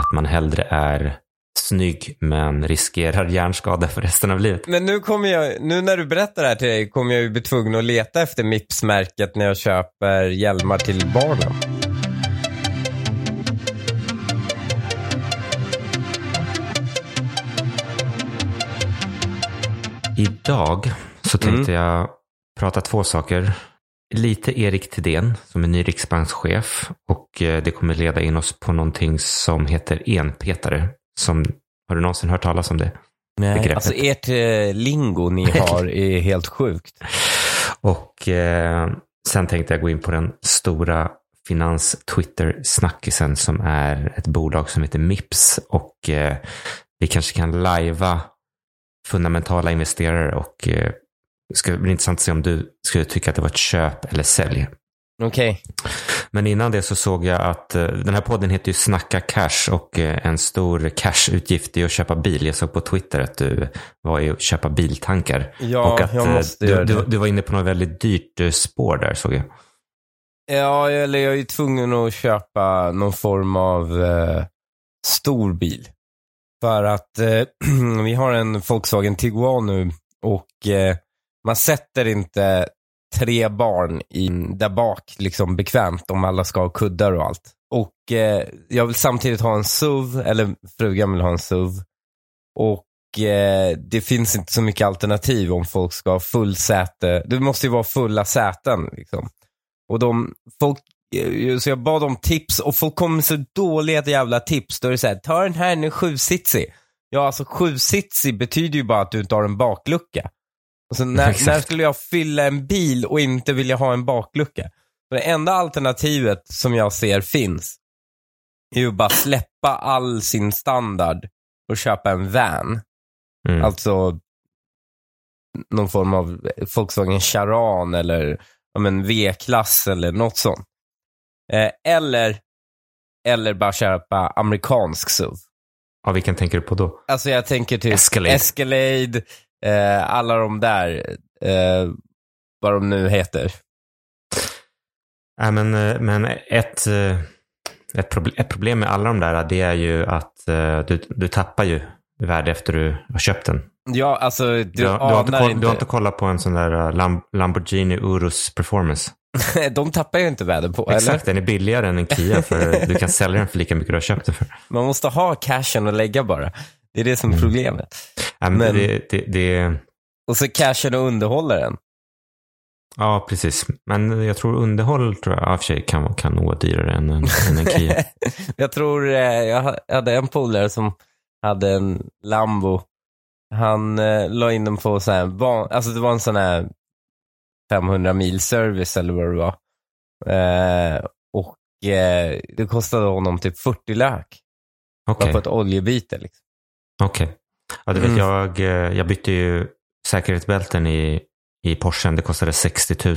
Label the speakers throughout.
Speaker 1: att man hellre är snygg men riskerar hjärnskada för resten av livet.
Speaker 2: Men nu kommer jag, nu när du berättar det här till dig kommer jag ju bli tvungen att leta efter Mips-märket när jag köper hjälmar till barnen.
Speaker 1: Idag så tänkte jag prata två saker. Lite Erik Thedéen som är ny riksbankschef och eh, det kommer leda in oss på någonting som heter enpetare. Som, har du någonsin hört talas om det?
Speaker 2: Nej,
Speaker 1: Begreppet.
Speaker 2: alltså ert eh, lingo ni har är helt sjukt.
Speaker 1: Och eh, sen tänkte jag gå in på den stora finans-Twitter-snackisen som är ett bolag som heter Mips. Och eh, vi kanske kan lajva fundamentala investerare och eh, det ska bli intressant att se om du skulle tycka att det var ett köp eller sälj.
Speaker 2: Okej.
Speaker 1: Men innan det så såg jag att eh, den här podden heter ju Snacka Cash och eh, en stor cash-utgift är att köpa bil. Jag såg på Twitter att du var i att köpa biltankar.
Speaker 2: Ja,
Speaker 1: och att
Speaker 2: jag
Speaker 1: eh,
Speaker 2: måste
Speaker 1: du,
Speaker 2: göra
Speaker 1: du,
Speaker 2: det.
Speaker 1: du var inne på något väldigt dyrt spår där såg jag.
Speaker 2: Ja, eller jag är ju tvungen att köpa någon form av eh, stor bil. För att eh, vi har en Volkswagen Tiguan nu och eh, man sätter inte tre barn i, där bak liksom bekvämt om alla ska ha kuddar och allt. Och eh, jag vill samtidigt ha en SUV, eller frugan vill ha en SUV. Och eh, det finns inte så mycket alternativ om folk ska ha full säte. Det måste ju vara fulla säten. Liksom. Och de, folk, eh, så jag bad om tips och folk kom med så dåliga jävla tips. Då är det så här, ta den här, den är sjusitsig. Ja, alltså sjusitsig betyder ju bara att du inte har en baklucka. Alltså, när, när skulle jag fylla en bil och inte vilja ha en baklucka? Så det enda alternativet som jag ser finns är ju att bara släppa all sin standard och köpa en van.
Speaker 1: Mm.
Speaker 2: Alltså någon form av Volkswagen Charan eller ja, men V-klass eller något sånt. Eh, eller, eller bara köpa amerikansk SUV.
Speaker 1: Ja, vilken tänker du på då?
Speaker 2: Alltså jag tänker typ
Speaker 1: Escalade.
Speaker 2: Escalade eh, alla de där, eh, vad de nu heter.
Speaker 1: Nej, men, eh, men ett, eh, ett, proble- ett problem med alla de där det är ju att eh, du, du tappar ju värde efter du har köpt den.
Speaker 2: Ja, alltså du,
Speaker 1: Du, har- du, har inte koll,
Speaker 2: inte.
Speaker 1: du har inte kollat på en sån där Lam- Lamborghini Urus Performance.
Speaker 2: de tappar ju inte värde på,
Speaker 1: Exakt,
Speaker 2: eller?
Speaker 1: den är billigare än en Kia för du kan sälja den för lika mycket du har köpt den för.
Speaker 2: Man måste ha cashen att lägga bara. Det är det som är problemet.
Speaker 1: Nej, men Det, det, det,
Speaker 2: Och så cashen och underhålla den.
Speaker 1: ja, precis. Men jag tror underhåll tror jag, för sig kan, kan nog vara dyrare än en, än en Kia.
Speaker 2: jag tror, eh, jag ha- hade en polare som hade en Lambo. Han eh, la in den på så här, alltså det var en sån här 500 mil service eller vad det var. Eh, och eh, det kostade honom typ 40 lök. Bara på ett oljebyte liksom.
Speaker 1: Okej. Ja, du vet,
Speaker 2: Mm.
Speaker 1: jag, eh, jag bytte ju säkerhetsbälten i, i Porschen. Det kostade 60 000.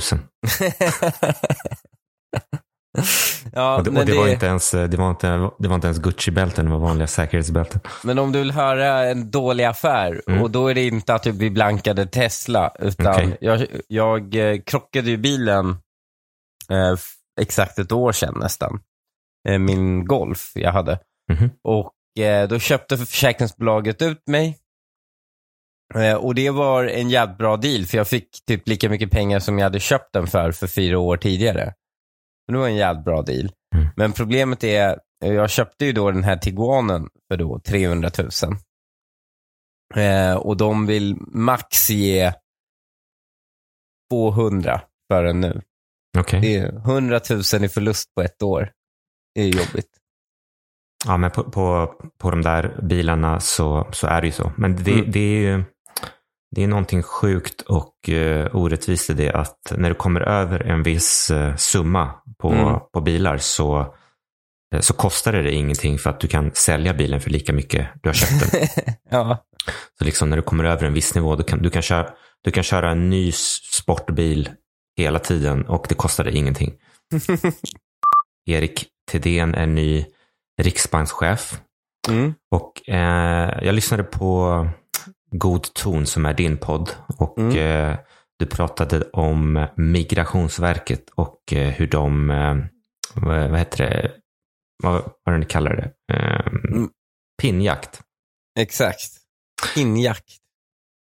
Speaker 2: ja,
Speaker 1: och det, och det,
Speaker 2: det,
Speaker 1: var inte ens, det, var inte, det var inte ens Gucci-bälten, det var vanliga säkerhetsbälten.
Speaker 2: men om du vill höra en dålig affär,
Speaker 1: Mm.
Speaker 2: och då är det inte att vi blankade Tesla, utan
Speaker 1: Okej.
Speaker 2: jag, jag eh, krockade ju bilen eh, exakt ett år sedan nästan. Eh, min Golf jag hade.
Speaker 1: Mhm.
Speaker 2: Och eh, då köpte försäkringsbolaget ut mig. Eh, och det var en jävligt bra deal, för jag fick typ lika mycket pengar som jag hade köpt den för, för fyra år tidigare. Det var en jävligt bra deal.
Speaker 1: Mm.
Speaker 2: Men problemet är, eh, jag köpte ju då den här Tiguanen för då 300 000. Eh, och de vill max ge 200 för den nu.
Speaker 1: Okej.
Speaker 2: Det är 100 000 i förlust på ett år. Det är jobbigt.
Speaker 1: Ja, men på, på, på de där bilarna så, så är det ju så. Men det,
Speaker 2: Mm.
Speaker 1: det är ju det är någonting sjukt och uh, orättvist i det att när du kommer över en viss eh, summa på,
Speaker 2: Mm.
Speaker 1: på bilar så, eh, så kostar det dig ingenting för att du kan sälja bilen för lika mycket du har köpt den.
Speaker 2: ja.
Speaker 1: så liksom när du kommer över en viss nivå, du kan, du, kan köra, du kan köra en ny sportbil hela tiden och det kostar dig ingenting. Erik Thedéen är ny riksbankschef.
Speaker 2: Mm.
Speaker 1: Och eh, jag lyssnade på God ton som är din podd. Och
Speaker 2: Mm.
Speaker 1: eh, du pratade om Migrationsverket och eh, hur de, eh, vad vad heter det, vad, vad ni kallar det. Eh,
Speaker 2: Mm.
Speaker 1: Pinnjakt.
Speaker 2: Exakt. Injakt.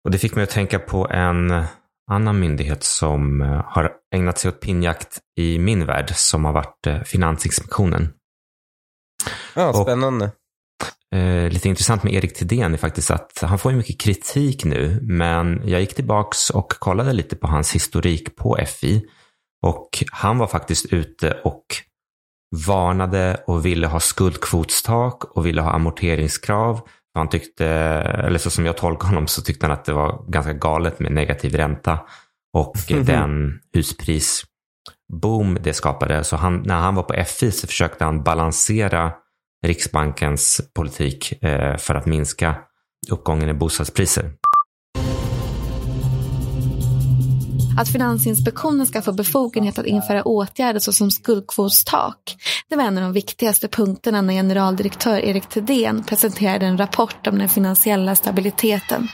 Speaker 1: Och det fick mig att tänka på en annan myndighet som eh, har ägnat sig åt pinnjakt i min värld, som har varit eh, Finansinspektionen.
Speaker 2: Ja,
Speaker 1: Och-
Speaker 2: spännande.
Speaker 1: Eh, lite intressant med Erik Thedéen är faktiskt att han får ju mycket kritik nu, men jag gick tillbaks och kollade lite på hans historik på FI. Och han var faktiskt ute och varnade och ville ha skuldkvotstak och ville ha amorteringskrav. Han tyckte, eller så som jag tolkar honom, så tyckte han att det var ganska galet med negativ ränta och
Speaker 2: Mhm.
Speaker 1: den husprisboom det skapade. Så han, när han var på FI så försökte han balansera Riksbankens politik eh, för att minska uppgången i bostadspriser.
Speaker 3: Att Finansinspektionen ska få befogenhet att införa åtgärder såsom skuldkvotstak. Det var en av de viktigaste punkterna när generaldirektör Erik Thedéen presenterade en rapport om den finansiella stabiliteten.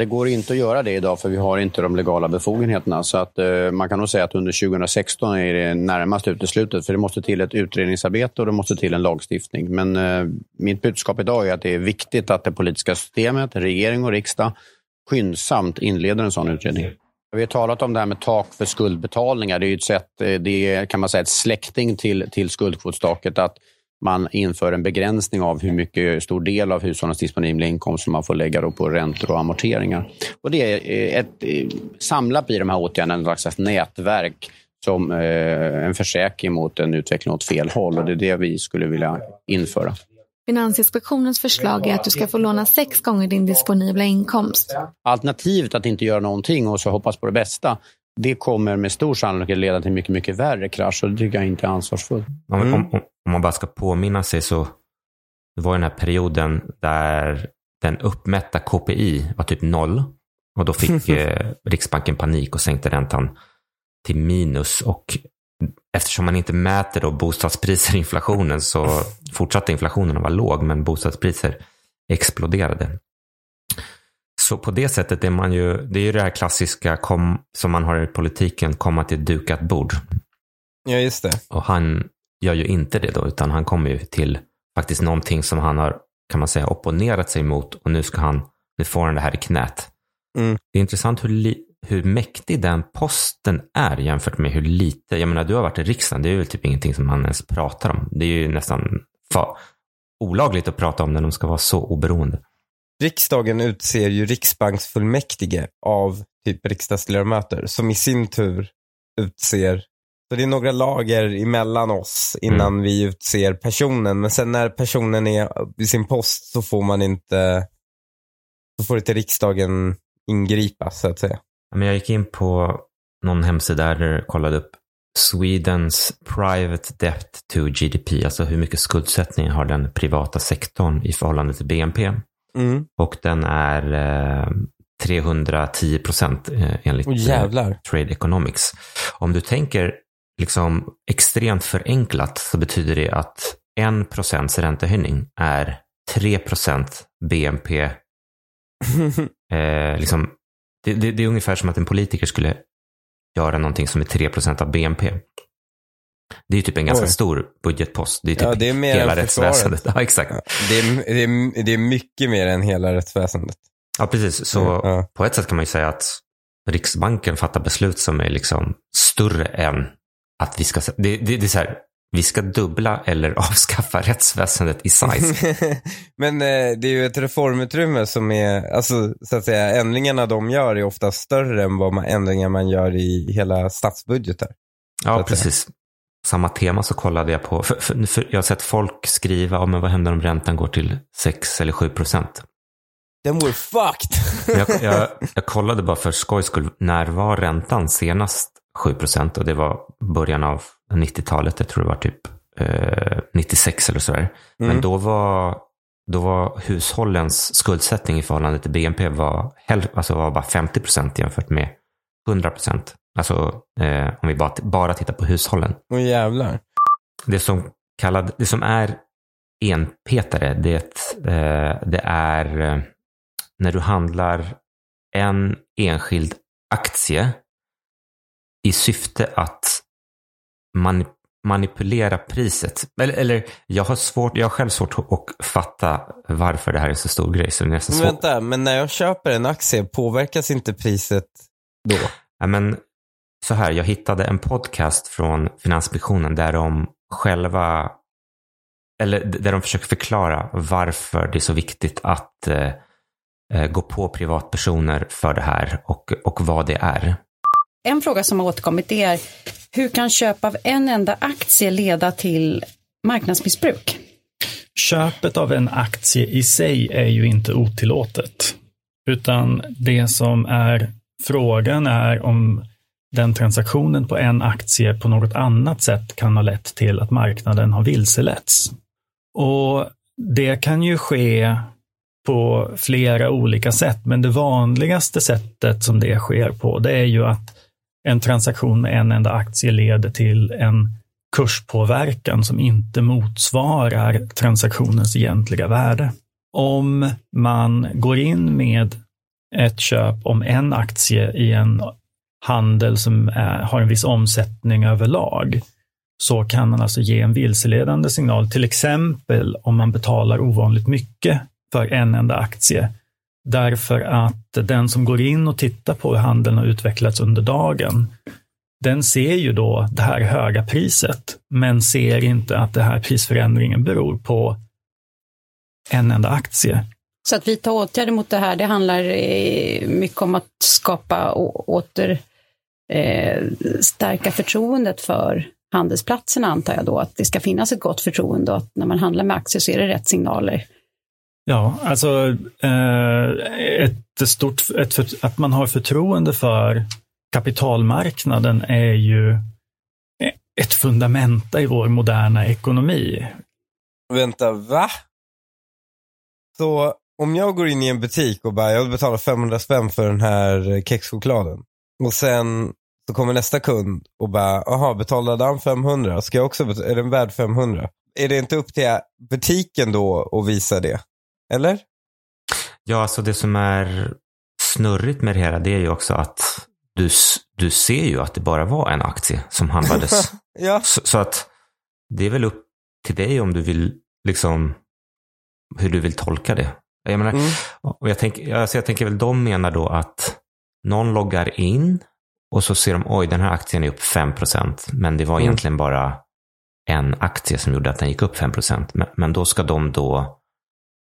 Speaker 4: Det går inte att göra det idag för vi har inte de legala befogenheterna. Så att, eh, man kan nog säga att under 2016 är det närmast uteslutet för det måste till ett utredningsarbete och det måste till en lagstiftning. Men eh, mitt budskap idag är att det är viktigt att det politiska systemet, regering och riksdag skyndsamt inleder en sån utredning. Vi har talat om det här med tak för skuldbetalningar. Det är ju ett sätt, eh, det är, kan man säga, ett släkting till, till skuldkvotstaket. Att man inför en begränsning av hur mycket stor del av hushållens disponibla inkomst som man får lägga då på räntor och amorteringar. Och det är eh, ett, eh, samlat i de här åtgärderna ett slags nätverk som eh, en försäkring mot en utveckling åt fel håll. Och det är det vi skulle vilja införa.
Speaker 3: Finansinspektionens förslag är att du ska få låna sex gånger din disponibla inkomst.
Speaker 4: Alternativet att inte göra någonting och så hoppas på det bästa, det kommer med stor sannolikhet leda till mycket, mycket värre krasch och det tycker jag inte är ansvarsfullt.
Speaker 2: Mm.
Speaker 1: om, om, man bara ska påminna sig så det var den här perioden där den uppmätta KPI var typ noll. Och då fick eh, Riksbanken panik och sänkte räntan till minus. Och eftersom man inte mäter då bostadspriser och inflationen så fortsatte inflationen att vara låg, men bostadspriser exploderade. Så på det sättet är man ju, det är ju det här klassiska kom, som man har i politiken, komma till ett dukat bord.
Speaker 2: Ja, just det.
Speaker 1: Och han gör ju inte det då, utan han kommer ju till faktiskt någonting som han har, kan man säga, opponerat sig mot och nu ska han, nu får han det här i knät.
Speaker 2: Mm.
Speaker 1: Det är intressant hur, hur mäktig den posten är jämfört med hur lite, jag menar du har varit i riksdagen, det är ju typ ingenting som man ens pratar om. Det är ju nästan fa, olagligt att prata om när de ska vara så oberoende.
Speaker 2: Riksdagen utser ju riksbanksfullmäktige av typ riksdagsledamöter som i sin tur utser så det är några lager emellan oss innan vi utser personen. Men sen när personen är i sin post så får man inte, så får inte riksdagen ingripa så att säga.
Speaker 1: Men jag gick in på någon hemsida där jag kollade upp Swedens private debt to GDP, alltså hur mycket skuldsättning har den privata sektorn i förhållande till BNP.
Speaker 2: Mm.
Speaker 1: Och den är eh, 310 procent eh, enligt
Speaker 2: Och jävlar.
Speaker 1: Trade Economics. Om du tänker liksom extremt förenklat så betyder det att en procents räntehöjning är 3 procent BNP. Eh, liksom, det, det, det är ungefär som att en politiker skulle göra någonting som är 3 procent av BNP. Det är typ en ganska
Speaker 2: Oj.
Speaker 1: stor budgetpost. Det är typ
Speaker 2: Ja, det är mer
Speaker 1: hela rättsväsendet. Ja, exakt.
Speaker 2: det, är, det, är, det är mycket mer än hela rättsväsendet.
Speaker 1: Ja, precis. Så
Speaker 2: Ja.
Speaker 1: på ett sätt kan man ju säga att Riksbanken fattar beslut som är liksom större än att vi ska... Det, det, det är så här, vi ska dubbla eller avskaffa rättsväsendet i size.
Speaker 2: Men eh, det är ju ett reformutrymme som är, alltså så att säga, ändringarna de gör är ofta större än vad man, ändringar man gör i hela statsbudgetar.
Speaker 1: Ja,
Speaker 2: att säga.
Speaker 1: precis. Samma tema så kollade jag på, för, för, för jag har sett folk skriva om men vad händer om räntan går till 6 eller 7 procent.
Speaker 2: Then we're fucked.
Speaker 1: Jag, jag, jag kollade bara för skojs skull, när var räntan senast 7 procent? Och det var början av 90-talet, jag tror det var typ eh, 96 eller sådär. Men
Speaker 2: Mm.
Speaker 1: då var, då var hushållens skuldsättning i förhållande till BNP var, alltså var bara 50 procent jämfört med 100 procent. Alltså eh, om vi bara, bara tittar på hushållen.
Speaker 2: Åh jävlar.
Speaker 1: Det som, kallad, det som är enpetare, det, eh, det är eh, när du handlar en enskild aktie i syfte att man, manipulera priset. Eller, eller jag, har svårt, jag har själv svårt att fatta varför det här är så stor grej. Så det är nästan
Speaker 2: Men
Speaker 1: svårt.
Speaker 2: vänta, men när jag köper en aktie, påverkas inte priset då?
Speaker 1: Ja, men, så här, jag hittade en podcast från Finansinspektionen där de själva, eller där de försöker förklara varför det är så viktigt att eh, eh, gå på privatpersoner för det här och, och vad det är.
Speaker 5: En fråga som har återkommit är hur kan köp av en enda aktie leda till marknadsmissbruk?
Speaker 6: Köpet av en aktie i sig är ju inte otillåtet. Utan det som är frågan är om den transaktionen på en aktie på något annat sätt kan ha lett till att marknaden har vilseletts. Och det kan ju ske på flera olika sätt, men det vanligaste sättet som det sker på, det är ju att en transaktion med en enda aktie leder till en kurspåverkan som inte motsvarar transaktionens egentliga värde. Om man går in med ett köp om en aktie i en handel som är, har en viss omsättning överlag, så kan man alltså ge en vilseledande signal, till exempel om man betalar ovanligt mycket för en enda aktie. Därför att den som går in och tittar på hur handeln har utvecklats under dagen, den ser ju då det här höga priset, men ser inte att den här prisförändringen beror på en enda aktie.
Speaker 5: Så att vidta åtgärder mot det här, det handlar eh, mycket om att skapa och åter eh, stärka förtroendet för handelsplatserna antar jag då, att det ska finnas ett gott förtroende och att när man handlar med aktier så är det rätt signaler.
Speaker 6: Ja, alltså eh, ett stort, ett, för- att man har förtroende för kapitalmarknaden är ju ett fundamenta i vår moderna ekonomi.
Speaker 2: Vänta, va? Så om jag går in i en butik och bara, jag vill betala 500 spänn för den här kexchokladen. Och sen så kommer nästa kund och bara, aha, betalade han 500? Ska jag också betala? Är den värd 500? Är det inte upp till butiken då att visa det? Eller?
Speaker 1: Ja, alltså det som är snurrigt med det hela, det är ju också att du, du ser ju att det bara var en aktie som handlades.
Speaker 2: Ja.
Speaker 1: så, så att det är väl upp till dig om du vill, liksom, hur du vill tolka det. Jag menar,
Speaker 2: Mm.
Speaker 1: och jag, tänk, alltså jag tänker väl de menar då att någon loggar in och så ser de, oj, den här aktien är upp 5% men det var
Speaker 2: Mm.
Speaker 1: egentligen bara en aktie som gjorde att den gick upp 5 men, men då ska de då,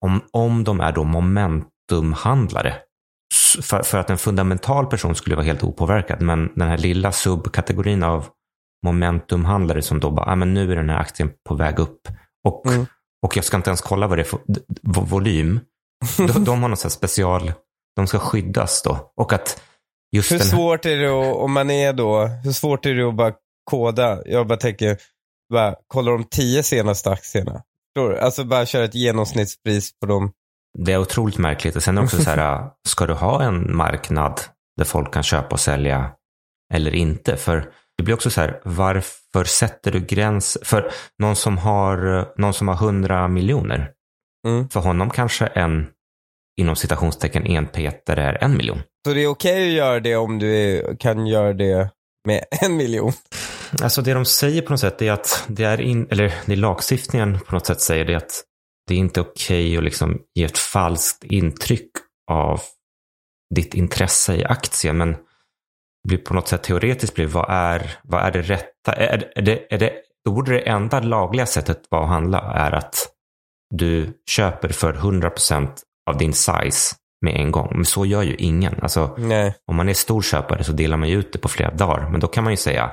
Speaker 1: om, om de är då momentumhandlare, för, för att en fundamental person skulle vara helt opåverkad, men den här lilla subkategorin av momentumhandlare som då bara, ah, men nu är den här aktien på väg upp och,
Speaker 2: Mm.
Speaker 1: och jag ska inte ens kolla vad det är för volym. De, de har någon special, de ska skyddas då. Och att just
Speaker 2: Hur
Speaker 1: här,
Speaker 2: svårt är det att, om man är då, hur svårt är det att bara koda? Jag bara tänker, bara, kolla de tio senaste aktierna. Förstår du? Alltså bara köra ett genomsnittspris på dem.
Speaker 1: det är otroligt märkligt. Och sen också så här, ska du ha en marknad där folk kan köpa och sälja eller inte? För det blir också så här, varför sätter du gräns? För någon som har, någon som har 100 miljoner,
Speaker 2: Mm.
Speaker 1: för honom kanske en, inom citationstecken, enpetare är en miljon.
Speaker 2: Så det är okej att göra det om du kan göra det med en miljon.
Speaker 1: Alltså det de säger på något sätt är att det är, in, eller det lagstiftningen på något sätt säger det att det är inte okej att liksom ge ett falskt intryck av ditt intresse i aktien. Men blir på något sätt teoretiskt blir vad är, vad är det rätta? Är, är det, är det, då borde det enda lagliga sättet vara att handla är att du köper för 100% av din size med en gång. Men så gör ju ingen. Alltså,
Speaker 2: Nej.
Speaker 1: om man är stor köpare så delar man ju ut det på flera dagar. Men då kan man ju säga,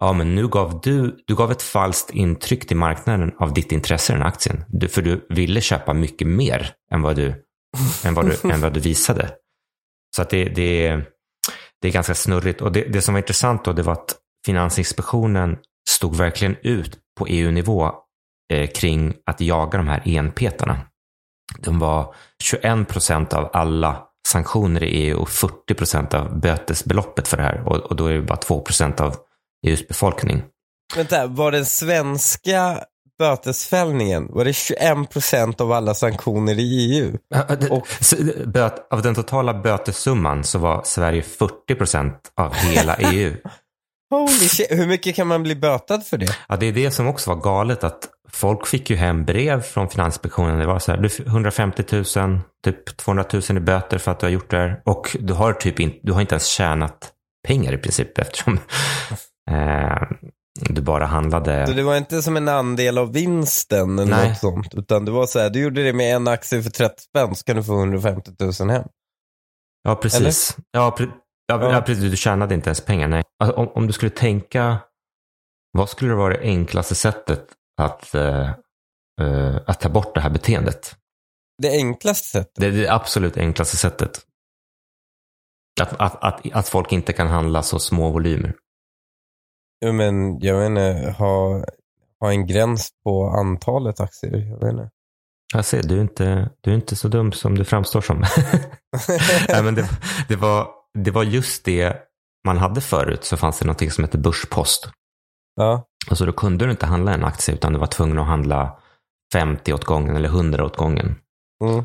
Speaker 1: ja men nu gav du, du gav ett falskt intryck till marknaden av ditt intresse i den aktien. Du, för du ville köpa mycket mer än vad du, än vad du, än vad du visade. Så att det, det, det är ganska snurrigt. Och det, det som var intressant då, det var att Finansinspektionen stod verkligen ut på EU-nivå eh, kring att jaga de här enpetarna. De var 21 procent av alla sanktioner i EU och 40 procent av bötesbeloppet för det här. Och, och då är det bara 2 procent av EUs befolkning.
Speaker 2: Vänta, var den svenska bötesfällningen, var det 21% av alla sanktioner i EU?
Speaker 1: Och, av den totala bötessumman så var Sverige 40 procent av hela EU.
Speaker 2: Holy shit, hur mycket kan man bli bötad för det?
Speaker 1: Ja, det är det som också var galet att folk fick ju hem brev från Finansinspektionen. Det var så här, du 150 000, typ 200 000 i böter för att du har gjort det här. Och du har typ in, du har inte ens tjänat pengar i princip eftersom eh, du bara handlade.
Speaker 2: Så det var inte som en andel av vinsten eller
Speaker 1: Nej.
Speaker 2: något sånt. Utan det var så här, du gjorde det med en aktie för 30 spänn så kan du få 150 000 hem.
Speaker 1: Ja, precis. Ja, pre ja,
Speaker 2: Ja.
Speaker 1: precis. Du tjänade inte ens pengar. Nej. Alltså, om, om du skulle tänka, vad skulle vara det enklaste sättet att, eh, eh, att ta bort det här beteendet?
Speaker 2: Det enklaste sättet.
Speaker 1: Det är det absolut enklaste sättet. Att, att, att, att folk inte kan handla så små volymer.
Speaker 2: Men jag inte, ha, ha en gräns på antalet aktier. Jag inte.
Speaker 1: Jag ser, du är inte, du är inte så dum som du framstår som. Nej, men det, det, var, det var just det man hade förut. Så fanns det någonting som hette börspost.
Speaker 2: Ja.
Speaker 1: Alltså då kunde du inte handla en aktie utan du var tvungen att handla 50 åt gången eller 100 åt gången.
Speaker 2: Mm.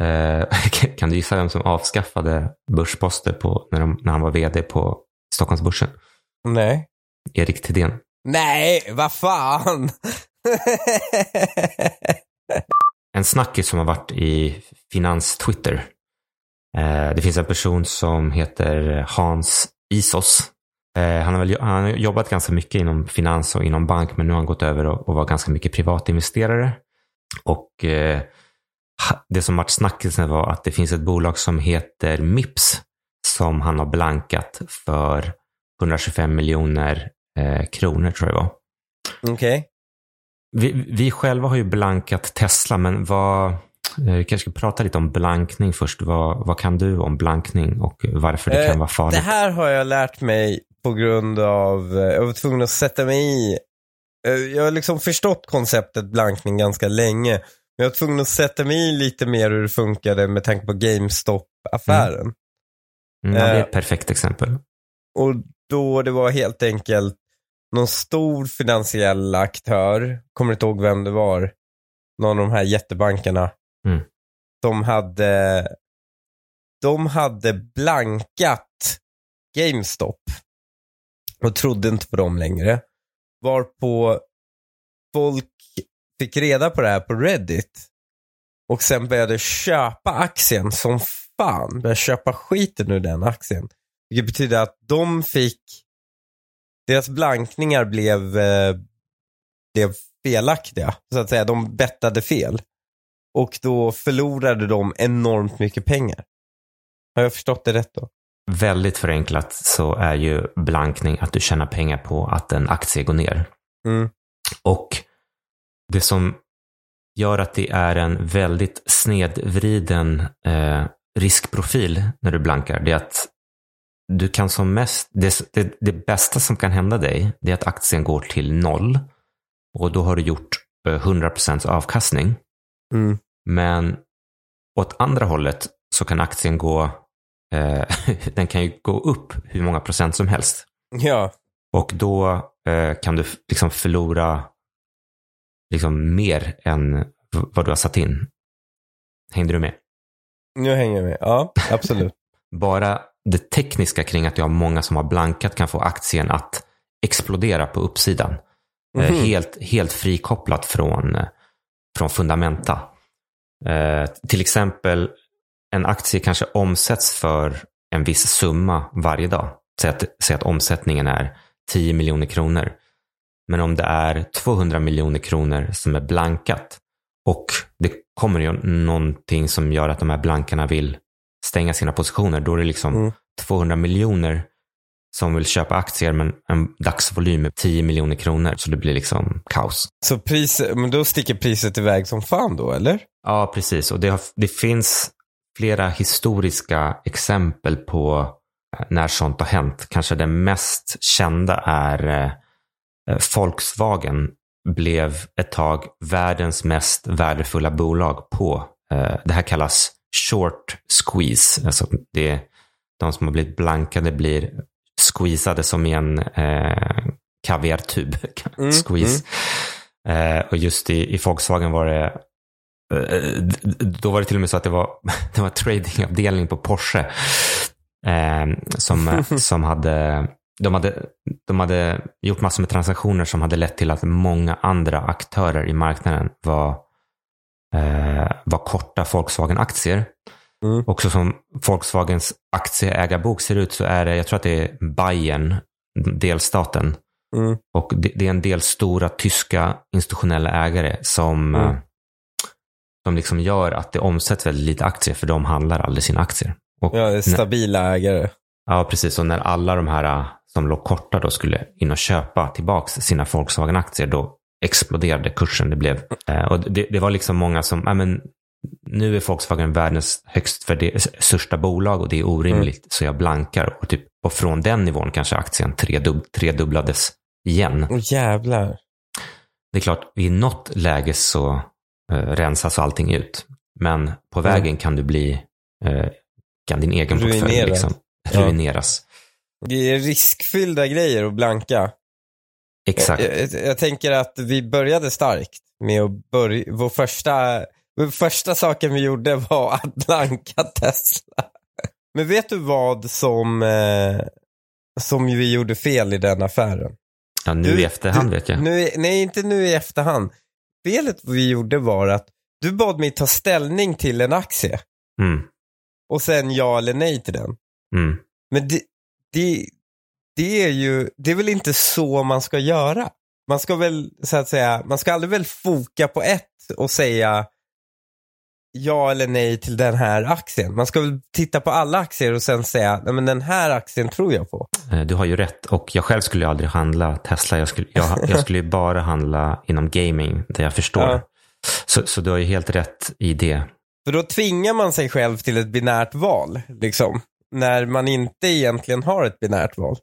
Speaker 1: Eh, kan du gissa vem som avskaffade börsposter på, när, de, när han var vd på Stockholmsbörsen?
Speaker 2: Nej.
Speaker 1: Erik Thedéen.
Speaker 2: Nej, vad fan!
Speaker 1: En snackis som har varit i finans-Twitter. Eh, det finns en person som heter Hans Isos. Eh, han, har väl, han har jobbat ganska mycket inom finans och inom bank, men nu har han gått över och, och var ganska mycket privatinvesterare. Och eh, det som varit snackisen var att det finns ett bolag som heter Mips som han har blankat för 125 miljoner eh, kronor tror jag det var.
Speaker 2: Okej.
Speaker 1: Vi, vi själva har ju blankat Tesla, men vad, eh, vi kanske ska prata lite om blankning först. Vad, vad kan du om blankning och varför det
Speaker 2: Eh,
Speaker 1: kan vara farligt?
Speaker 2: Det här har jag lärt mig på grund av, eh, jag var tvungen att sätta mig i, eh, jag har liksom förstått konceptet blankning ganska länge. Men jag var tvungen att sätta mig i lite mer hur det funkade med tanke på GameStop-affären.
Speaker 1: Mm, ja, det är ett perfekt exempel.
Speaker 2: Och då det var helt enkelt någon stor finansiell aktör, kommer inte ihåg vem det var, någon av de här jättebankerna.
Speaker 1: Mm.
Speaker 2: De hade de hade blankat GameStop och trodde inte på dem längre. Varpå folk fick reda på det här på Reddit och sen började köpa aktien som fan. Började köpa skiten ur den aktien. Vilket betyder att de fick, deras blankningar blev, eh, blev felaktiga. Så att säga, de bettade fel. Och då förlorade de enormt mycket pengar. Har jag förstått det rätt då?
Speaker 1: Väldigt förenklat så är ju blankning att du tjänar pengar på att en aktie går ner.
Speaker 2: Mm.
Speaker 1: Och det som gör att det är en väldigt snedvriden eh, riskprofil när du blankar, det är att du kan som mest, det, det, det bästa som kan hända dig, det är att aktien går till noll. Och då har du gjort eh, 100% avkastning.
Speaker 2: Mm.
Speaker 1: Men åt andra hållet så kan aktien gå, eh, den kan ju gå upp hur många procent som helst.
Speaker 2: Ja.
Speaker 1: Och då eh, kan du liksom förlora liksom mer än vad du har satt in. Hängde du med?
Speaker 2: Nu hänger jag med. Ja, absolut.
Speaker 1: Bara det tekniska kring att jag har många som har blankat kan få aktien att explodera på uppsidan. Eh,
Speaker 2: Mhm.
Speaker 1: helt, helt frikopplat från, eh, från fundamenta. Eh, till exempel en aktie kanske omsätts för en viss summa varje dag. Säg att, säg att omsättningen är 10 miljoner kronor. Men om det är 200 miljoner kronor som är blankat och det kommer ju någonting som gör att de här blankarna vill stänga sina positioner, då är det liksom
Speaker 2: Mm.
Speaker 1: 200 miljoner som vill köpa aktier men en dagsvolym är 10 miljoner kronor. Så det blir liksom kaos.
Speaker 2: Så priset, men då sticker priset iväg som fan då, eller?
Speaker 1: Ja, precis. Och det, har, det finns flera historiska exempel på eh, när sånt har hänt. Kanske det mest kända är eh, eh, Volkswagen blev ett tag världens mest värdefulla bolag på, det här kallas short squeeze. Alltså det de som har blivit blankade blir squeezade som i en eh, kaviartub.
Speaker 2: Mm,
Speaker 1: squeeze. Eh, och just i, i Volkswagen var det eh, då var det till och med så att det var, det var tradingavdelning på Porsche. Eh, som, som hade de hade, de hade gjort massor med transaktioner som hade lett till att många andra aktörer i marknaden var, eh, var korta Volkswagen-aktier.
Speaker 2: Mm.
Speaker 1: Också som Volkswagens aktieägarbok ser ut så är det, jag tror att det är Bayern, delstaten.
Speaker 2: Mm.
Speaker 1: Och det, det är en del stora tyska institutionella ägare som,
Speaker 2: Mm.
Speaker 1: eh, som liksom gör att det omsätts väldigt lite aktier för de handlar aldrig sina aktier. Och
Speaker 2: Ja, är
Speaker 1: när-
Speaker 2: stabila ägare.
Speaker 1: Ja, precis. Och när alla de här äh, som låg korta då skulle in och köpa tillbaks sina Volkswagen-aktier, då exploderade kursen. Det, blev, eh, och det, det var liksom många som, ja men nu är Volkswagen världens högst största bolag och det är orimligt, så jag blankar. Och, typ, och från den nivån kanske aktien tredub, tredubblades igen.
Speaker 2: Åh jävlar.
Speaker 1: Det är klart, i något läge så eh, rensas allting ut. Men på
Speaker 2: Mm.
Speaker 1: vägen kan du bli, eh, kan din egen portfölj
Speaker 2: Ruinerad.
Speaker 1: liksom
Speaker 2: Ja.
Speaker 1: ruineras.
Speaker 2: Det är riskfyllda grejer att blanka.
Speaker 1: Exakt.
Speaker 2: Jag, jag, jag tänker att vi började starkt med att börja, vår första, vår första saken vi gjorde var att blanka Tesla. Men vet du vad som, eh, som vi gjorde fel i den affären?
Speaker 1: Ja, nu
Speaker 2: Du-
Speaker 1: i efterhand
Speaker 2: du,
Speaker 1: vet jag.
Speaker 2: Nu, nej, inte nu i efterhand. Felet vi gjorde var att du bad mig ta ställning till en aktie
Speaker 1: Mm,
Speaker 2: och sen ja eller nej till den.
Speaker 1: mm.
Speaker 2: Men det, det, det är ju, det är väl inte så man ska göra. Man ska väl, så att säga, man ska aldrig väl foka på ett och säga ja eller nej till den här aktien. Man ska väl titta på alla aktier och sen säga, nej men den här aktien tror jag på.
Speaker 1: Eh, Du har ju rätt. Och jag själv skulle ju aldrig handla Tesla. Jag skulle, jag, jag skulle ju bara handla inom gaming, där jag förstår.
Speaker 2: Ja.
Speaker 1: Så, så du har ju helt rätt i det.
Speaker 2: För då tvingar man sig själv till ett binärt val, liksom. När man inte egentligen har ett binärt val.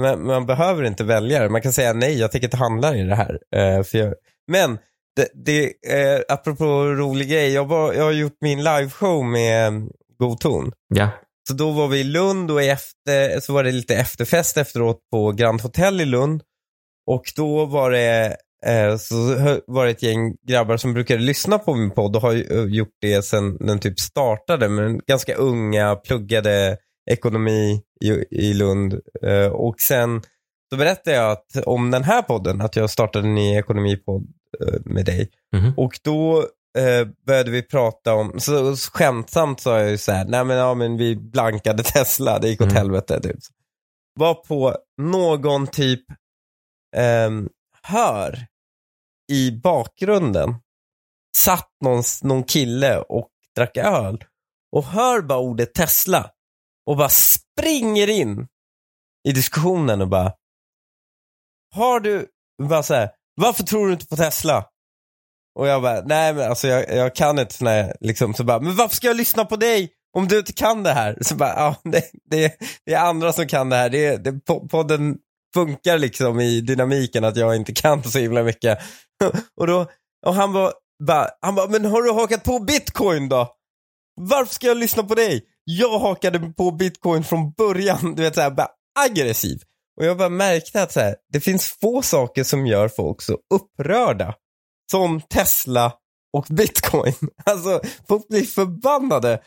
Speaker 2: Men man behöver inte välja det. Man kan säga nej, jag tänker inte handla i det här. Eh, för jag... Men, det, det, eh, apropå rolig grej, jag, var, jag har gjort min liveshow med eh, God ton.
Speaker 1: Ja,
Speaker 2: Så då var vi i Lund och efter, så var det lite efterfest efteråt på Grand Hotel i Lund. Och då var det, eh, så var det ett gäng grabbar som brukade lyssna på min podd och har eh, gjort det sedan den typ startade. Men ganska unga, pluggade ekonomi i, i Lund. Eh, och sen så berättade jag att, om den här podden, att jag startade en ny ekonomipodd eh, med dig.
Speaker 1: Mhm.
Speaker 2: Och då eh, började vi prata om, så, så skämtsamt sa jag ju så här, nej men, ja, men vi blankade Tesla, det gick åt
Speaker 1: Mm.
Speaker 2: helvete. Typ. Var på någon typ ehm, hör i bakgrunden satt någon, någon kille och drack öl och hör bara ordet Tesla och bara springer in i diskussionen och bara Har du, bara så här, varför tror du inte på Tesla? Och jag bara, nej men alltså jag, jag kan inte såna här, liksom, så bara, men varför ska jag lyssna på dig om du inte kan det här? Så bara, ja, det, det, det är andra som kan det här. Det, det, podden funkar liksom i dynamiken att jag inte kan så himla mycket. och då, och han var, bara, han bara, men har du hakat på bitcoin då? Varför ska jag lyssna på dig? Jag hakade på bitcoin från början, du vet såhär, bara aggressiv. Och jag bara märkte att så här, det finns få saker som gör folk så upprörda som Tesla och bitcoin. Alltså, folk blir förbannade.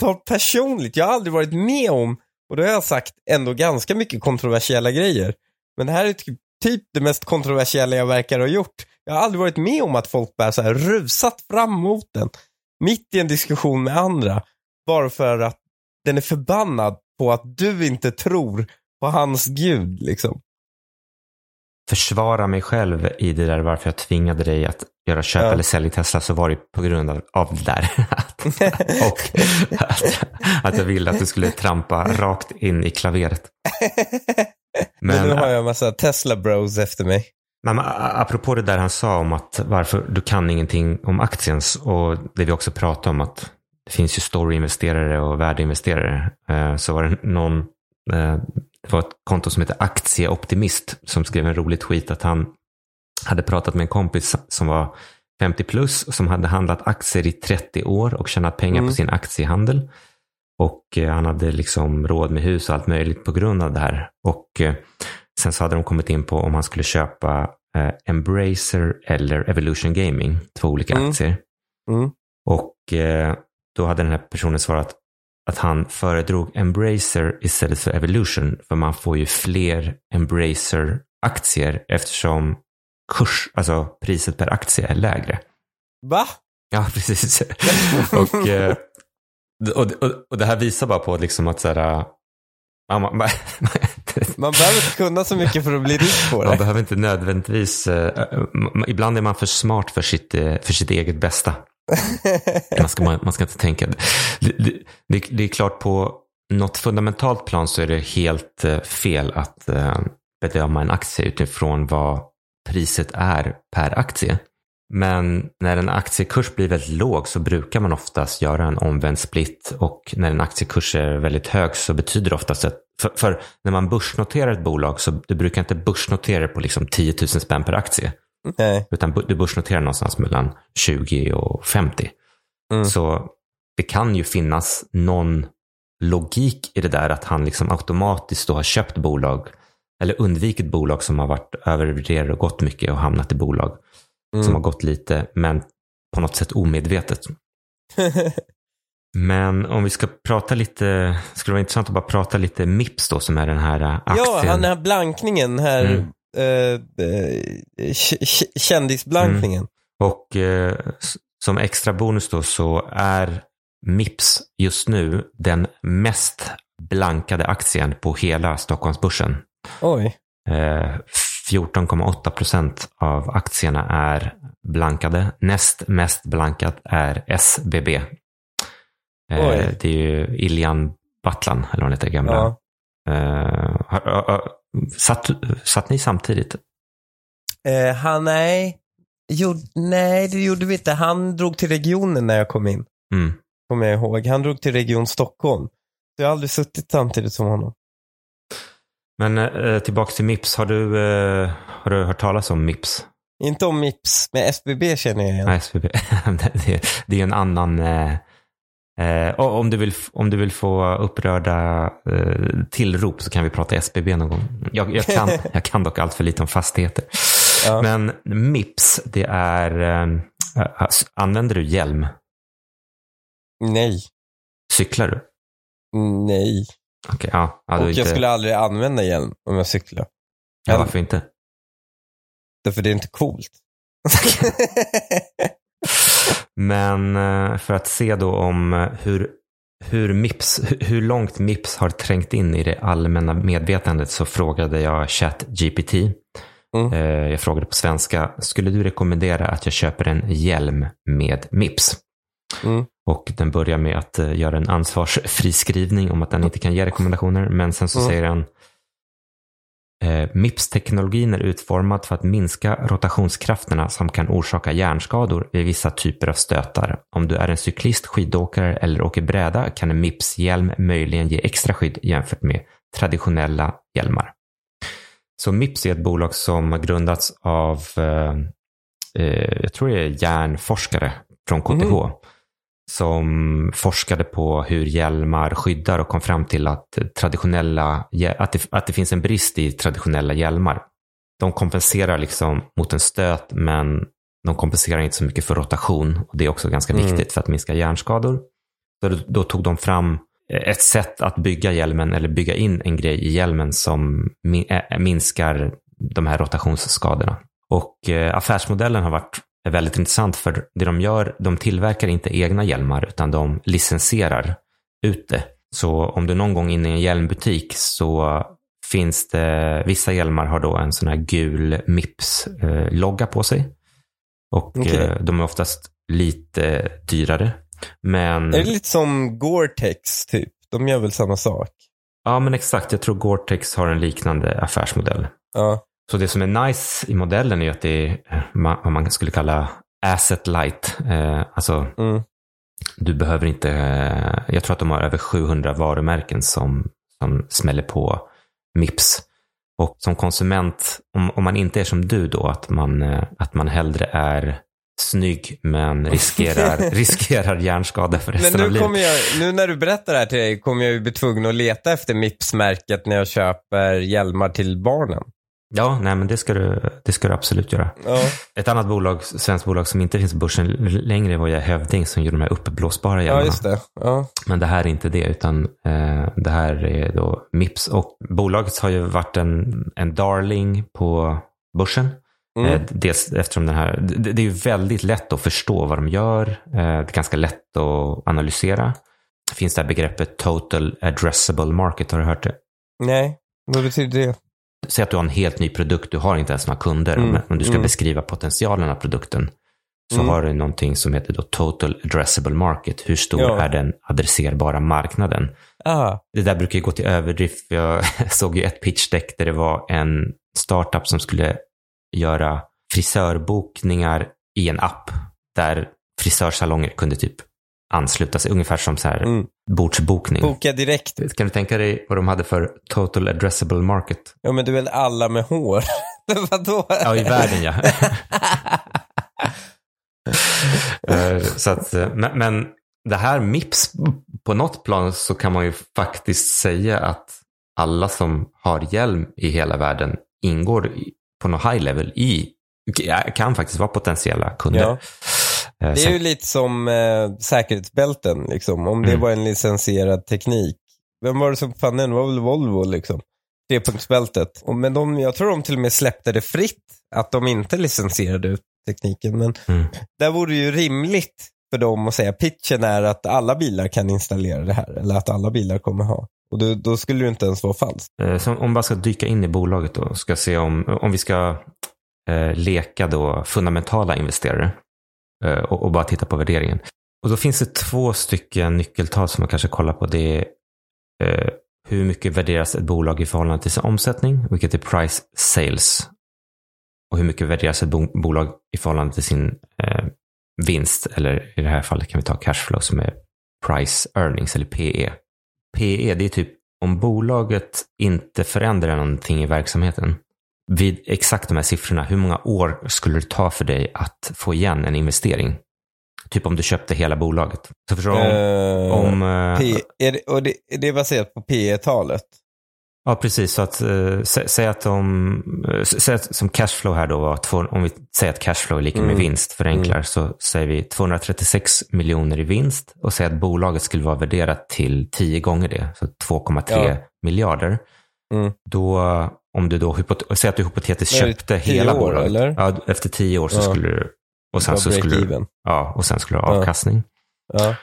Speaker 2: Tar personligt. Jag har aldrig varit med om, och då har jag sagt ändå ganska mycket kontroversiella grejer. Men det här är typ, typ det mest kontroversiella jag verkar ha gjort. Jag har aldrig varit med om att folk bara så här rusat fram mot den. Mitt i en diskussion med andra. Bara för att den är förbannad på att du inte tror på hans gud liksom.
Speaker 1: försvara mig själv i det där varför jag tvingade dig att göra köp
Speaker 2: Ja.
Speaker 1: eller sälj Tesla så var det på grund av, av det där. Att- och att, att jag ville att du skulle trampa rakt in i klaveret.
Speaker 2: Men, nu har jag en massa Tesla bros efter mig.
Speaker 1: men apropå det där han sa om att varför du kan ingenting om aktien och det vi också pratade om att det finns ju storyinvesterare och värdeinvesterare. Eh, Så var det någon, eh, det var ett konto som heter Aktieoptimist som skrev en rolig tweet att han hade pratat med en kompis som var 50 plus som hade handlat aktier i 30 år och tjänat pengar
Speaker 2: Mm.
Speaker 1: på sin aktiehandel. Och eh, han hade liksom råd med hus och allt möjligt på grund av det här. Och sen så hade de kommit in på om han skulle köpa Embracer eller Evolution Gaming, två olika
Speaker 2: Mm.
Speaker 1: aktier.
Speaker 2: Mm.
Speaker 1: Och då hade den här personen svarat att han föredrog Embracer istället för Evolution. För man får ju fler Embracer-aktier eftersom kurs, alltså priset per aktie är lägre.
Speaker 2: Va?
Speaker 1: Ja, precis. och, eh, och, och, och det här visar bara på liksom att så här, man, man,
Speaker 2: Man behöver inte kunna så mycket för att bli rik på
Speaker 1: man
Speaker 2: det.
Speaker 1: behöver inte nödvändigtvis, eh, ibland är man för smart för sitt, eh, för sitt eget bästa. Man ska, man, man ska inte tänka. Det, det, det, det är klart på något fundamentalt plan så är det helt eh, fel att eh, bedöma en aktie utifrån vad priset är per aktie. Men när en aktiekurs blir väldigt låg så brukar man oftast göra en omvänd split och när en aktiekurs är väldigt hög så betyder det oftast att för, för när man börsnoterar ett bolag så du brukar inte börsnotera det på liksom 10 000 spänn per aktie.
Speaker 2: Nej.
Speaker 1: Utan du börsnoterar någonstans mellan 20 och 50.
Speaker 2: Mm.
Speaker 1: Så det kan ju finnas någon logik i det där att han liksom automatiskt då har köpt bolag eller undvikit bolag som har varit övervärderade och gått mycket och hamnat i bolag som
Speaker 2: Mm.
Speaker 1: har gått lite men på något sätt omedvetet. Men om vi ska prata lite, skulle det vara intressant att bara prata lite Mips då som är den här äh, aktien.
Speaker 2: ja, han den här blankningen, här
Speaker 1: Mm.
Speaker 2: Eh, eh, kändisblankningen.
Speaker 1: Och eh, som extra bonus då så är Mips just nu den mest blankade aktien på hela Stockholmsbörsen.
Speaker 2: Oj.
Speaker 1: Eh, 14,8 procent av aktierna är blankade. Näst mest blankat är SBB.
Speaker 2: Oj.
Speaker 1: det är ju Iljan Battlan, eller vad han heter, gamla.
Speaker 2: Ja.
Speaker 1: Satt, satt ni samtidigt?
Speaker 2: Eh, han, nej. Jo, nej, det gjorde vi inte. Han drog till regionen när jag kom in.
Speaker 1: Mm.
Speaker 2: Kommer jag ihåg. Han drog till Region Stockholm. Så jag har aldrig suttit samtidigt som honom.
Speaker 1: Men eh, tillbaka till Mips. Har du, eh, har du hört talas om Mips?
Speaker 2: Inte om Mips, men SBB känner jag igen.
Speaker 1: Nej, SVB. det, är, det är en annan... Eh, eh, och om, du vill, om du vill få upprörda eh, tillrop så kan vi prata SBB någon gång. Jag, jag, kan, jag kan dock allt för lite om fastigheter.
Speaker 2: Ja.
Speaker 1: Men Mips, det är... Eh, eh, använder du hjälm?
Speaker 2: Nej.
Speaker 1: Cyklar du?
Speaker 2: Nej.
Speaker 1: Okej, ja. ja
Speaker 2: Och
Speaker 1: inte,
Speaker 2: jag skulle aldrig använda hjälm om jag cyklar.
Speaker 1: ja, varför inte?
Speaker 2: Därför det är inte coolt.
Speaker 1: Men eh, för att se då om eh, hur, hur, Mips, hu- hur långt Mips har trängt in i det allmänna medvetandet så frågade jag ChatGPT.
Speaker 2: Mm.
Speaker 1: Eh, Jag frågade på svenska, skulle du rekommendera att jag köper en hjälm med Mips?
Speaker 2: Mm.
Speaker 1: Och den börjar med att göra en ansvarsfri skrivning om att den inte kan ge rekommendationer. Men sen så
Speaker 2: Mm.
Speaker 1: säger den Eh, MIPS-teknologin är utformad för att minska rotationskrafterna som kan orsaka hjärnskador vid vissa typer av stötar. Om du är en cyklist, skidåkare eller åker bräda kan en MIPS-hjälm möjligen ge extra skydd jämfört med traditionella hjälmar. Så MIPS är ett bolag som har grundats av, eh, eh jag tror det är hjärnforskare från KTH. Mm. Som forskade på hur hjälmar skyddar och kom fram till att, traditionella, att, det, att det finns en brist i traditionella hjälmar. De kompenserar liksom mot en stöt men de kompenserar inte så mycket för rotation. Och det är också ganska
Speaker 2: Mm.
Speaker 1: viktigt för att minska hjärnskador. Så då, då tog de fram ett sätt att bygga hjälmen eller bygga in en grej i hjälmen som äh, minskar de här rotationsskadorna. Och eh, affärsmodellen har varit väldigt intressant för det de gör, de tillverkar inte egna hjälmar utan de licensierar ut det. Så om du någon gång är inne i en hjälmbutik så finns det, vissa hjälmar har då en sån här gul Mips-logga på sig. Och
Speaker 2: Okej.
Speaker 1: eh, de är oftast lite dyrare. Men...
Speaker 2: Är det lite som Gore-Tex typ? De gör väl samma sak?
Speaker 1: Ja, men exakt. Jag tror Gore-Tex har en liknande affärsmodell.
Speaker 2: Ja.
Speaker 1: Så det som är nice i modellen är att det är eh, vad man skulle kalla asset light. Eh, alltså,
Speaker 2: Mm.
Speaker 1: du behöver inte... Eh, jag tror att de har över 700 varumärken som, som smäller på Mips. Och som konsument, om, om man inte är som du då, att man, att man hellre är snygg men riskerar, riskerar hjärnskada för
Speaker 2: Men
Speaker 1: resten av
Speaker 2: nu,
Speaker 1: livet.
Speaker 2: kommer jag, nu när du berättar det här till dig kommer jag ju bli tvungen att leta efter Mips-märket när jag köper hjälmar till barnen.
Speaker 1: Ja, nej men det ska du, det ska du absolut göra.
Speaker 2: Ja.
Speaker 1: Ett annat bolag, svenskt bolag som inte finns på börsen längre var ju Hövding som gjorde de här uppblåsbara
Speaker 2: ja,
Speaker 1: hjälmarna.
Speaker 2: just det. Ja.
Speaker 1: Men det här är inte det, utan eh, det här är då Mips. Och bolaget har ju varit en, en darling på börsen.
Speaker 2: Mm.
Speaker 1: Eh, dels eftersom den här, det, det är ju väldigt lätt att förstå vad de gör. Eh, det är ganska lätt att analysera. Det finns det här begreppet total addressable market, har du hört det?
Speaker 2: Nej, vad betyder det?
Speaker 1: Säg att du har en helt ny produkt, du har inte ens några kunder.
Speaker 2: Mm,
Speaker 1: Men om du ska
Speaker 2: mm.
Speaker 1: beskriva potentialen av produkten så
Speaker 2: Mm.
Speaker 1: har du någonting som heter då total addressable market. Hur stor
Speaker 2: Ja.
Speaker 1: är den adresserbara marknaden?
Speaker 2: Ah,
Speaker 1: Det där brukar ju gå till överdrift. Jag såg ju ett pitchdeck där det var en startup som skulle göra frisörbokningar i en app där frisörsalonger kunde typ ansluta sig. Ungefär som så här
Speaker 2: Mm.
Speaker 1: bordsbokning.
Speaker 2: boka direkt.
Speaker 1: Kan du tänka dig vad de hade för total addressable market?
Speaker 2: Ja, men du är väl alla med hår? Vadå?
Speaker 1: Ja, i världen ja. Eh, så att, eh, men, men det här Mips, på något plan så kan man ju faktiskt säga att alla som har hjälm i hela världen ingår på något high level i, kan faktiskt vara potentiella kunder.
Speaker 2: Ja.
Speaker 1: Eh,
Speaker 2: Det är ju lite som eh, säkerhetsbälten, liksom. om det
Speaker 1: Mm.
Speaker 2: var en licensierad teknik. Vem var det som fann den? Det var väl Volvo, liksom. Trepunktsbältet. Och, men de, jag tror de till och med släppte det fritt, att de inte licensierade ut tekniken. Men
Speaker 1: Mm.
Speaker 2: där vore det ju rimligt för dem att säga, pitchen är att alla bilar kan installera det här, eller att alla bilar kommer ha. Och då, då skulle det inte ens vara falskt.
Speaker 1: Eh, Så om man ska dyka in i bolaget då, ska se om, om vi ska eh, leka då fundamentala investerare Eh, och, och bara titta på värderingen. Och då finns det två stycken nyckeltal som man kanske kollar på. Det är eh, hur mycket värderas ett bolag i förhållande till sin omsättning, vilket är price sales. Och hur mycket värderas ett bo- bolag i förhållande till sin eh, vinst, eller i det här fallet kan vi ta cashflow som är price earnings, eller PE. PE, det är typ om bolaget inte förändrar någonting i verksamheten. Vid exakt de här siffrorna, hur många år skulle det ta för dig att få igen en investering? Typ om du köpte hela bolaget. Så förstår du?
Speaker 2: Eh,
Speaker 1: Om, om, eh,
Speaker 2: P, är det, och det, det är baserat på P talet
Speaker 1: Ja, precis. Så att, eh, sä, säg att de, eh, säg att, som cashflow här då var, två, om vi säger att cashflow är lika med
Speaker 2: Mm.
Speaker 1: vinst, förenklar, så säger vi 236 miljoner i vinst och säger att bolaget skulle vara värderat till 10 gånger det, så 2,3
Speaker 2: Ja.
Speaker 1: miljarder.
Speaker 2: Mm.
Speaker 1: Då, om du då, säg att du hypotetiskt
Speaker 2: det
Speaker 1: köpte
Speaker 2: 10
Speaker 1: hela
Speaker 2: år,
Speaker 1: bolaget.
Speaker 2: eller?
Speaker 1: Ja, efter 10 år så
Speaker 2: Ja.
Speaker 1: skulle du, och sen så skulle du, ja, och sen skulle du ha avkastning.
Speaker 2: Ja.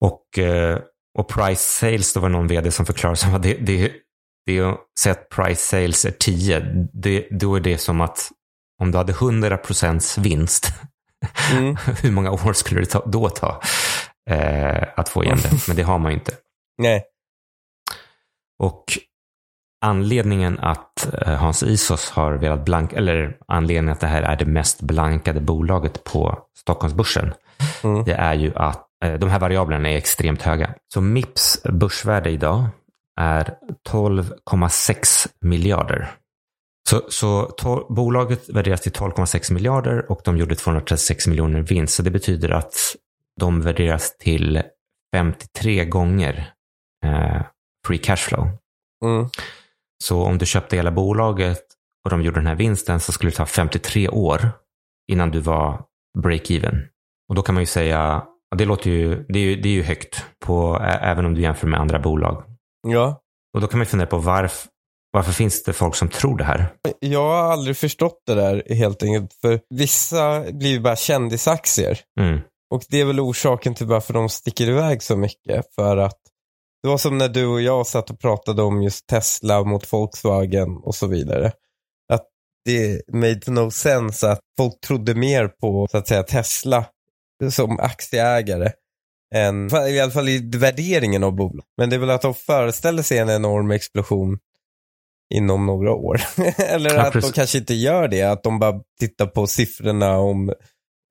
Speaker 1: Och, eh, och price sales, då var det någon vd som förklarade som att det, det, det är att säga att price sales är 10. Det, då är det som att om du hade 100% vinst,
Speaker 2: Mm.
Speaker 1: hur många år skulle det ta, då ta eh, att få igen det? Men det har man ju inte.
Speaker 2: Nej.
Speaker 1: Och anledningen att eh, Hans Isos har velat blanka, eller anledningen att det här är det mest blankade bolaget på Stockholmsbörsen,
Speaker 2: Mm.
Speaker 1: det är ju att eh, de här variablerna är extremt höga. Så Mips börsvärde idag är 12,6 miljarder. Så, så to- bolaget värderas till 12,6 miljarder och de gjorde 236 miljoner vinst. Så det betyder att de värderas till 53 gånger eh, free cashflow.
Speaker 2: Mm.
Speaker 1: Så om du köpte hela bolaget och de gjorde den här vinsten så skulle det ta 53 år innan du var break-even. Och då kan man ju säga, det låter ju, det är ju, det är ju högt, på, även om du jämför med andra bolag.
Speaker 2: Ja.
Speaker 1: Och då kan man ju fundera på varför, varför finns det folk som tror det här?
Speaker 2: Jag har aldrig förstått det där helt enkelt. För vissa blir ju bara kändisaktier.
Speaker 1: Mm.
Speaker 2: Och det är väl orsaken till varför de sticker iväg så mycket. För att det var som när du och jag satt och pratade om just Tesla mot Volkswagen och så vidare. Att det made no sense att folk trodde mer på så att säga Tesla som aktieägare än, i alla fall i värderingen av bolag. Men det är väl att de föreställer sig en enorm explosion inom några år. Eller
Speaker 1: Ja,
Speaker 2: att
Speaker 1: precis.
Speaker 2: de kanske inte gör det, att de bara tittar på siffrorna om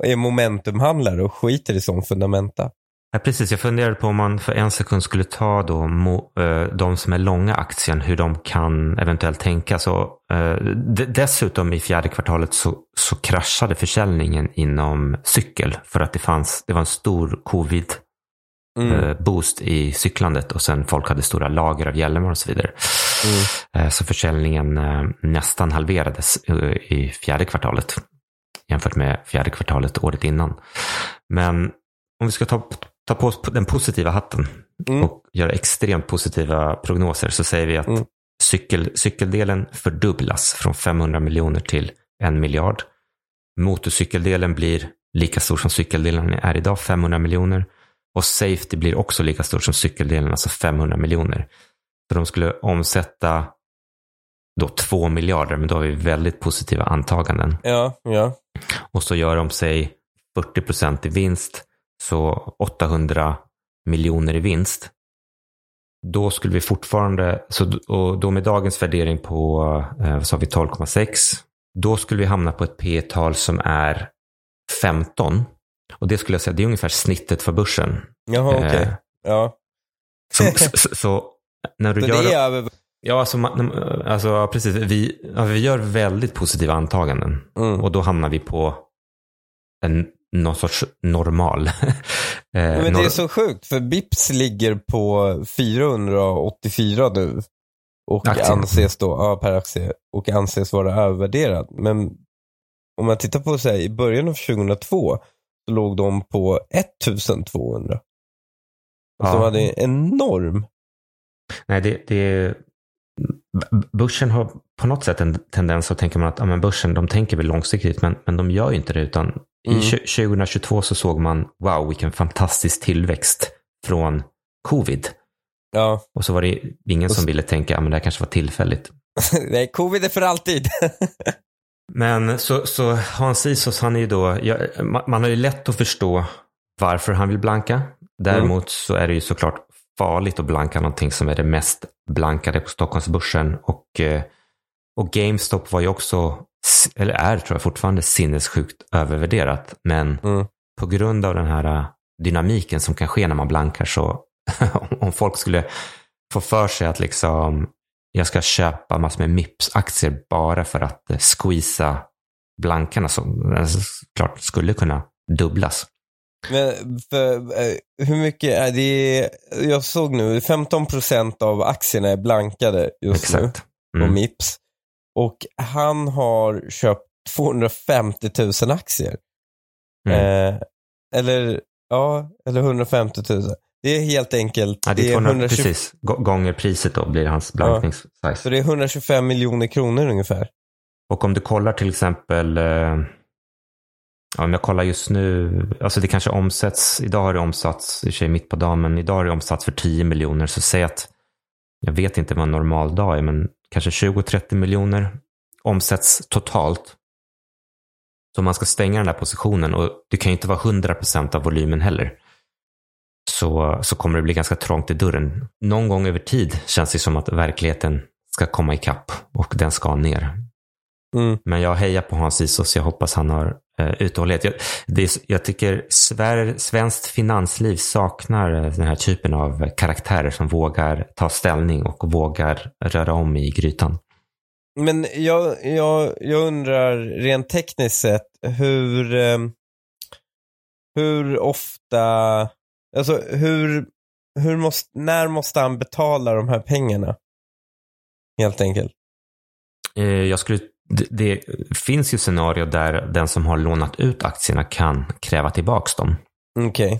Speaker 2: är momentumhandlare och skiter i sån fundamenta.
Speaker 1: Ja, precis. Jag funderade på om man för en sekund skulle ta då mo, eh, de som är långa aktien, hur de kan eventuellt tänka. Så, eh, dessutom i fjärde kvartalet så, så kraschade försäljningen inom cykel för att det, fanns, det var en stor covid
Speaker 2: Mm.
Speaker 1: eh, boost i cyklandet och sen folk hade stora lager av hjälmar och så vidare. Mm. Så försäljningen nästan halverades i fjärde kvartalet jämfört med fjärde kvartalet året innan. Men om vi ska ta, ta på oss den positiva hatten mm. och göra extremt positiva prognoser så säger vi att mm. cykel, cykeldelen fördubblas från 500 miljoner till en miljard. Motorcykeldelen blir lika stor som cykeldelen är idag, 500 miljoner. Och safety blir också lika stor som cykeldelen, alltså 500 miljoner. Så de skulle omsätta då 2 miljarder, men då har vi väldigt positiva antaganden.
Speaker 2: Ja, ja.
Speaker 1: Och så gör de sig 40 procent i vinst, så 800 miljoner i vinst. Då skulle vi fortfarande, så, och då med dagens värdering på, eh, vad sa vi, 12,6. Då skulle vi hamna på ett P tal som är 15. Och det skulle jag säga, det är ungefär snittet för börsen.
Speaker 2: Jaha, okej. Okay. Eh, ja.
Speaker 1: Så, så, så, när du
Speaker 2: så
Speaker 1: gör...
Speaker 2: Det är.
Speaker 1: Ja, alltså, alltså precis. Vi, vi gör väldigt positiva antaganden. Mm. Och då hamnar vi på en, någon sorts normal.
Speaker 2: eh, Men det är så sjukt, för Bips ligger på 484 nu. Och aktie. anses då, ja, per aktie. Och anses vara övervärderad. Men om man tittar på så här, i början av 2002 så låg de på 1200. Ja. Så de hade en enorm.
Speaker 1: Nej, det, det, börsen har på något sätt en tendens att tänka man att ja, men börsen, de tänker väl långsiktigt, men, men de gör ju inte det. Utan mm. i 2022 så såg man, wow, vilken fantastisk tillväxt från covid.
Speaker 2: Ja.
Speaker 1: Och så var det ingen som ville tänka, ja men det här kanske var tillfälligt.
Speaker 2: Nej, covid är för alltid.
Speaker 1: men så, så Hans Isos, han är ju då, ja, man har ju lätt att förstå varför han vill blanka. Däremot mm. så är det ju såklart farligt att blanka någonting som är det mest blankade på Stockholmsbörsen. Och, eh, och GameStop var ju också, eller är tror jag fortfarande, sinnessjukt övervärderat. Men mm. på grund av den här eh, dynamiken som kan ske när man blankar så om folk skulle få för sig att liksom jag ska köpa massor med Mips-aktier bara för att eh, squeeza blankarna som alltså, klart skulle kunna dubblas.
Speaker 2: Men för, hur mycket är det? Jag såg nu, 15 procent av aktierna är blankade just Exakt. nu på mm. Mips. Och han har köpt 250 000 aktier. Mm. Eh, eller, ja, eller 150 000. Det är helt enkelt.
Speaker 1: Ja, det är 200, 120... precis. Gånger priset då blir hans blankningssize. Ja.
Speaker 2: Så det är 125 miljoner kronor ungefär.
Speaker 1: Och om du kollar till exempel eh Ja, om jag kollar just nu, alltså det kanske omsätts, idag har det omsatts, i sig mitt på dagen, men idag har det omsatts för 10 miljoner. Så säg att, jag vet inte vad en normal dag är, men kanske 20-30 miljoner omsätts totalt. Så man ska stänga den där positionen, och det kan ju inte vara 100% av volymen heller, så, så kommer det bli ganska trångt i dörren. Någon gång över tid känns det som att verkligheten ska komma ikapp och den ska ner. Mm. Men jag hejar på Hans Isos, jag hoppas han har eh, uthållighet. Jag, det, jag tycker Sver, svenskt finansliv saknar eh, den här typen av karaktärer som vågar ta ställning och vågar röra om i grytan.
Speaker 2: Men jag, jag, jag undrar rent tekniskt sett hur, eh, hur ofta, alltså hur, hur måste, när måste han betala de här pengarna? Helt enkelt.
Speaker 1: Jag skulle det, det, finns ju scenario där den som har lånat ut aktierna kan kräva tillbaka dem.
Speaker 2: Okay.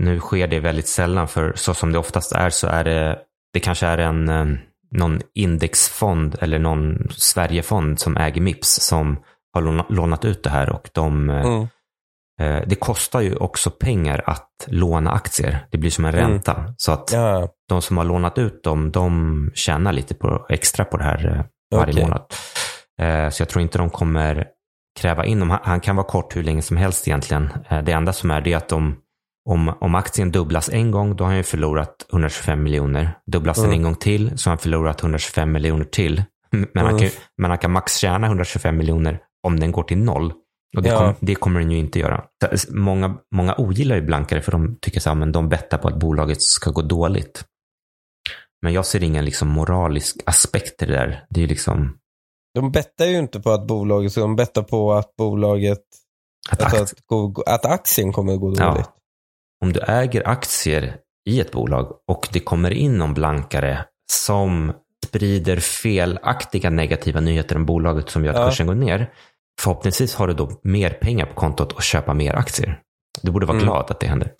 Speaker 1: Nu sker det väldigt sällan, för så som det oftast är så är det, det kanske är en, eh, någon indexfond eller någon Sverigefond som äger Mips som har lånat ut det här och de, eh, mm. eh, det kostar ju också pengar att låna aktier. Det blir som en mm. ränta. Mm. Så att ja. de som har lånat ut dem, de tjänar lite på, extra på det här varje okay. månad. Eh, så jag tror inte de kommer kräva in dem. Han kan vara kort hur länge som helst egentligen. Eh, det enda som är det är att om, om, om aktien dubblas en gång, då har han ju förlorat 125 miljoner. Dubblas mm. den en gång till, så har han förlorat 125 miljoner till. Men, mm. han kan, men han kan max tjäna 125 miljoner om den går till noll. Och det, ja. kom, det kommer den ju inte göra. Många, många ogillar ju blankare för de tycker att de bettar på att bolaget ska gå dåligt. Men jag ser ingen liksom moralisk aspekt i det där. Det är liksom,
Speaker 2: de bettar ju inte på att bolaget, de bettar på att bolaget, att, att, att, att aktien kommer att gå dåligt. Ja.
Speaker 1: Om du äger aktier i ett bolag och det kommer in någon blankare som sprider felaktiga negativa nyheter om bolaget som gör att
Speaker 2: Ja.
Speaker 1: kursen går ner. Förhoppningsvis har du då mer pengar på kontot och köpa mer aktier. Du borde vara
Speaker 2: Mm.
Speaker 1: glad att det händer.